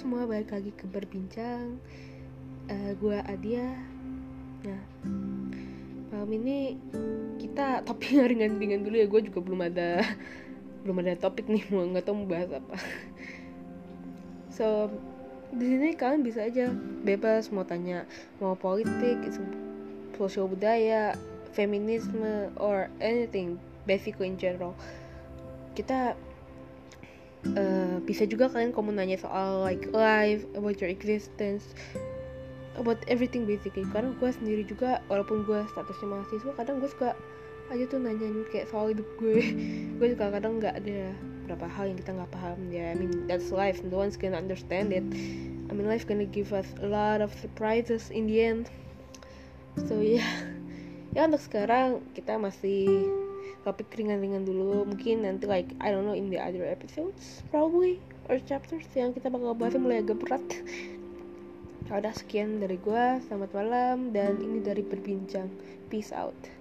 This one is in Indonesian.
semua, balik lagi ke berbincang. Uh, Gue Adia. Nah, malam ini kita topik ringan-ringan dulu ya. Gue juga belum ada belum ada topik nih. Mau nggak tahu mau bahas apa. So di sini kalian bisa aja bebas mau tanya mau politik sosial budaya feminisme or anything basic in general. Kita uh, bisa juga kalian kamu nanya soal like life about your existence about everything basically. Karena gue sendiri juga walaupun gue statusnya mahasiswa kadang gue suka aja tuh nanyain kayak soal hidup gue. Gue juga kadang nggak ada berapa hal yang kita nggak paham. Ya I mean that's life. No one's gonna understand it. I mean life gonna give us a lot of surprises in the end. So yeah. ya untuk sekarang kita masih topik ringan-ringan dulu. Mungkin nanti like I don't know in the other episodes probably or chapters yang kita bakal bahas mulai agak berat. Udah sekian dari gue selamat malam dan ini dari berbincang. Peace out